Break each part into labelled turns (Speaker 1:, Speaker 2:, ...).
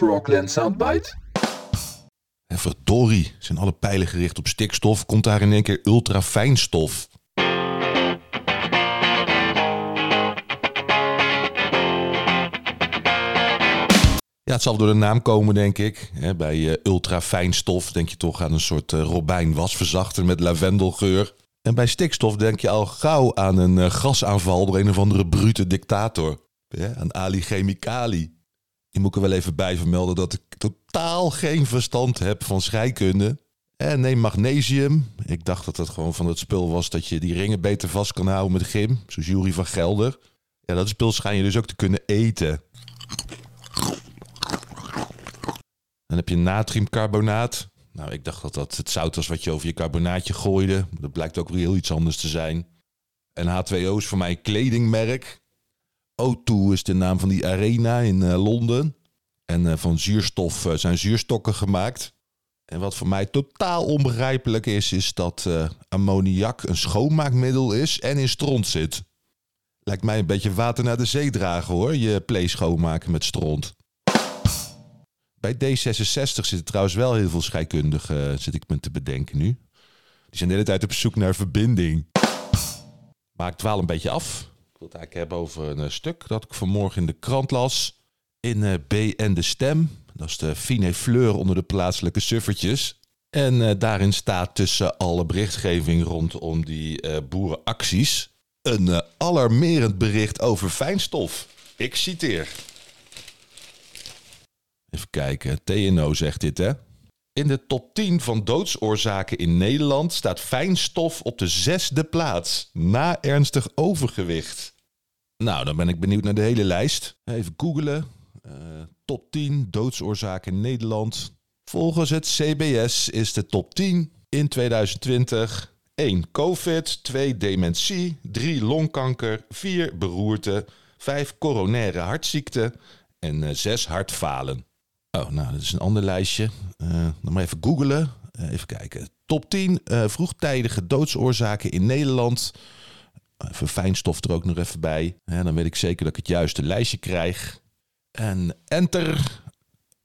Speaker 1: Frogland Soundbite?
Speaker 2: En verdorie, zijn alle pijlen gericht op stikstof, komt daar in één keer ultrafijnstof. Ja, het zal door de naam komen, denk ik. bij uh, ultrafijnstof denk je toch aan een soort uh, robijn wasverzachter met lavendelgeur. En bij stikstof denk je al gauw aan een uh, gasaanval door een of andere brute dictator. Ja, aan Ali Chemicali. Je moet er wel even bij vermelden dat ik totaal geen verstand heb van scheikunde. En neem magnesium. Ik dacht dat het gewoon van het spul was dat je die ringen beter vast kan houden met gym. Zoals Jury van Gelder. Ja, dat spul schijn je dus ook te kunnen eten. Dan heb je natriumcarbonaat. Nou, ik dacht dat dat het zout was wat je over je carbonaatje gooide. Dat blijkt ook weer heel iets anders te zijn. En H2O is voor mij een kledingmerk. O2 is de naam van die arena in uh, Londen. En uh, van zuurstof uh, zijn zuurstokken gemaakt. En wat voor mij totaal onbegrijpelijk is, is dat ammoniak een schoonmaakmiddel is en in stront zit. Lijkt mij een beetje water naar de zee dragen hoor, je play schoonmaken met stront. Bij D66 zitten trouwens wel heel veel scheikundigen, zit ik me te bedenken nu. Die zijn de hele tijd op zoek naar verbinding. Maar ik dwaal een beetje af. Wil het eigenlijk hebben over een eh, stuk dat ik vanmorgen in de krant las. In uh, BN De Stem. Dat is de fine fleur onder de plaatselijke suffertjes. En uh, daarin staat tussen alle berichtgeving rondom die uh, boerenacties... een alarmerend bericht over fijnstof. Ik citeer. Even kijken, TNO zegt dit hè. In de top 10 van doodsoorzaken in Nederland staat fijnstof op de zesde plaats, na ernstig overgewicht. Nou, dan ben ik benieuwd naar de hele lijst. Even googelen. Uh, top 10 doodsoorzaken in Nederland. Volgens het CBS is de top 10 in 2020 1. COVID, 2. Dementie, 3. Longkanker, 4. Beroerte, 5. Coronaire hartziekte en 6. hartfalen. Oh, nou, dat is een ander lijstje. Uh, dan maar even googlen. Uh, even kijken. Top 10 uh, vroegtijdige doodsoorzaken in Nederland. Even fijnstof er ook nog even bij. Dan weet ik zeker dat ik het juiste lijstje krijg. En enter.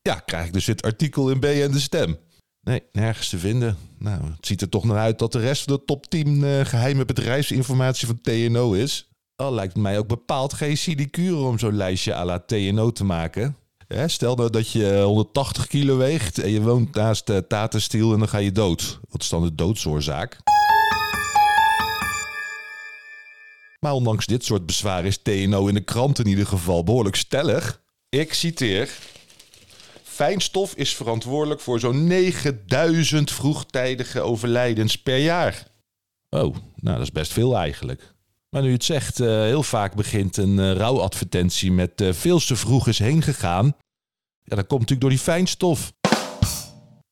Speaker 2: Ja, krijg ik dus dit artikel in B en de stem. Nee, nergens te vinden. Nou, het ziet er toch naar uit dat de rest van de top 10 geheime bedrijfsinformatie van TNO is. Al lijkt mij ook bepaald geen sinecure om zo'n lijstje à la TNO te maken stel nou dat je 180 kilo weegt en je woont naast uh, Tatenstiel en dan ga je dood. Wat is dan de doodsoorzaak? Maar ondanks dit soort bezwaar is TNO in de krant in ieder geval behoorlijk stellig. Ik citeer. Fijnstof is verantwoordelijk voor zo'n 9000 vroegtijdige overlijdens per jaar. Oh, nou dat is best veel eigenlijk. Maar nu het zegt, uh, heel vaak begint een uh, rouwadvertentie met uh, veel te vroeg is heen gegaan. Ja, dat komt natuurlijk door die fijnstof.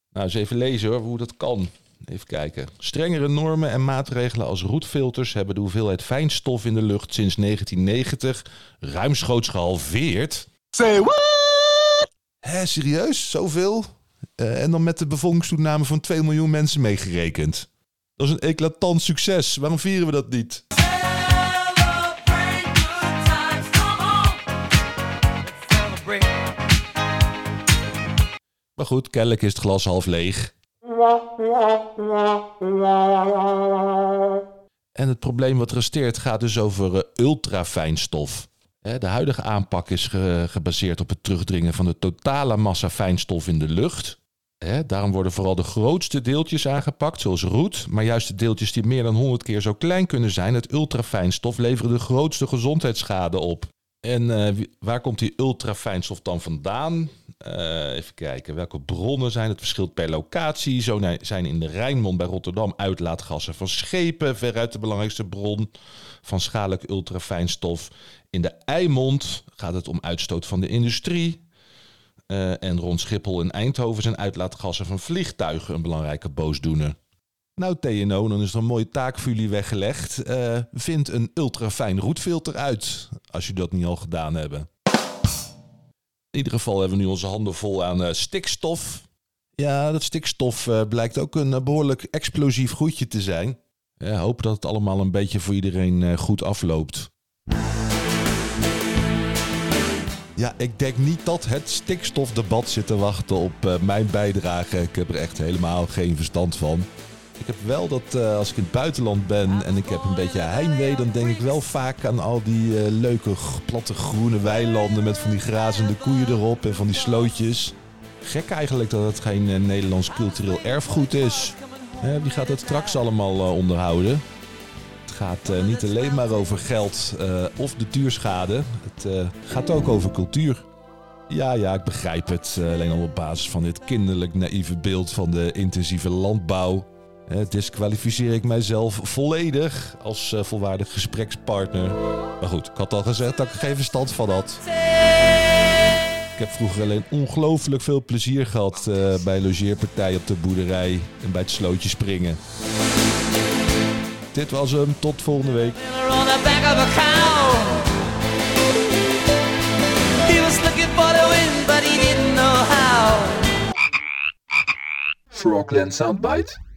Speaker 2: Nou, eens even lezen hoor, hoe dat kan. Even kijken. Strengere normen en maatregelen als roetfilters hebben de hoeveelheid fijnstof in de lucht sinds 1990 ruimschoots gehalveerd.
Speaker 1: Say what?
Speaker 2: Hé, serieus? Zoveel? en dan met de bevolkingstoename van 2 miljoen mensen meegerekend. Dat is een eclatant succes. Waarom vieren we dat niet? Maar goed, kennelijk is het glas half leeg. En het probleem wat resteert gaat dus over uh, ultrafijnstof. De huidige aanpak is gebaseerd op het terugdringen van de totale massa fijnstof in de lucht. Daarom worden vooral de grootste deeltjes aangepakt, zoals roet. Maar juist de deeltjes die meer dan 100 keer zo klein kunnen zijn, het ultrafijnstof, leveren de grootste gezondheidsschade op. En uh, waar komt die ultrafijnstof dan vandaan? Uh, even kijken, welke bronnen zijn het? verschilt per locatie. Zo zijn in de Rijnmond bij Rotterdam uitlaatgassen van schepen veruit de belangrijkste bron van schadelijk ultrafijnstof. In de Eimond gaat het om uitstoot van de industrie. Uh, en rond Schiphol en Eindhoven zijn uitlaatgassen van vliegtuigen een belangrijke boosdoener. Nou TNO, dan is er een mooie taak voor jullie weggelegd. Uh, vind een ultrafijn roetfilter uit, als jullie dat niet al gedaan hebben. In ieder geval hebben we nu onze handen vol aan uh, stikstof. Ja, dat stikstof uh, blijkt ook een behoorlijk explosief goedje te zijn. Ja, hoop dat het allemaal een beetje voor iedereen goed afloopt. Ja, ik denk niet dat het stikstofdebat zit te wachten op mijn bijdrage. Ik heb er echt helemaal geen verstand van. Ik heb wel dat uh, als ik in het buitenland ben en ik heb een beetje heimwee, dan denk ik wel vaak aan al die uh, leuke platte groene weilanden met van die grazende koeien erop en van die slootjes. Gek eigenlijk dat het geen Nederlands cultureel erfgoed is. wie gaat het straks allemaal onderhouden? Het gaat niet alleen maar over geld of de duurschade. Het gaat ook over cultuur. Ja, ja, ik begrijp het. alleen al op basis van dit kinderlijk naïeve beeld van de intensieve landbouw. Uh, disqualificeer ik mijzelf volledig als uh, volwaardig gesprekspartner. Maar goed, ik had al gezegd dat ik er geen verstand van had. Ik heb vroeger alleen ongelooflijk veel plezier gehad uh, bij logeerpartijen op de boerderij en bij het slootje springen. Dit was hem, tot volgende week.
Speaker 1: Frogland Soundbite?